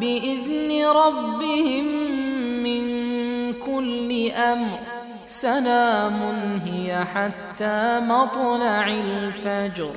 بإذن ربهم من كل أمر. سلام هي حتى مطلع الفجر.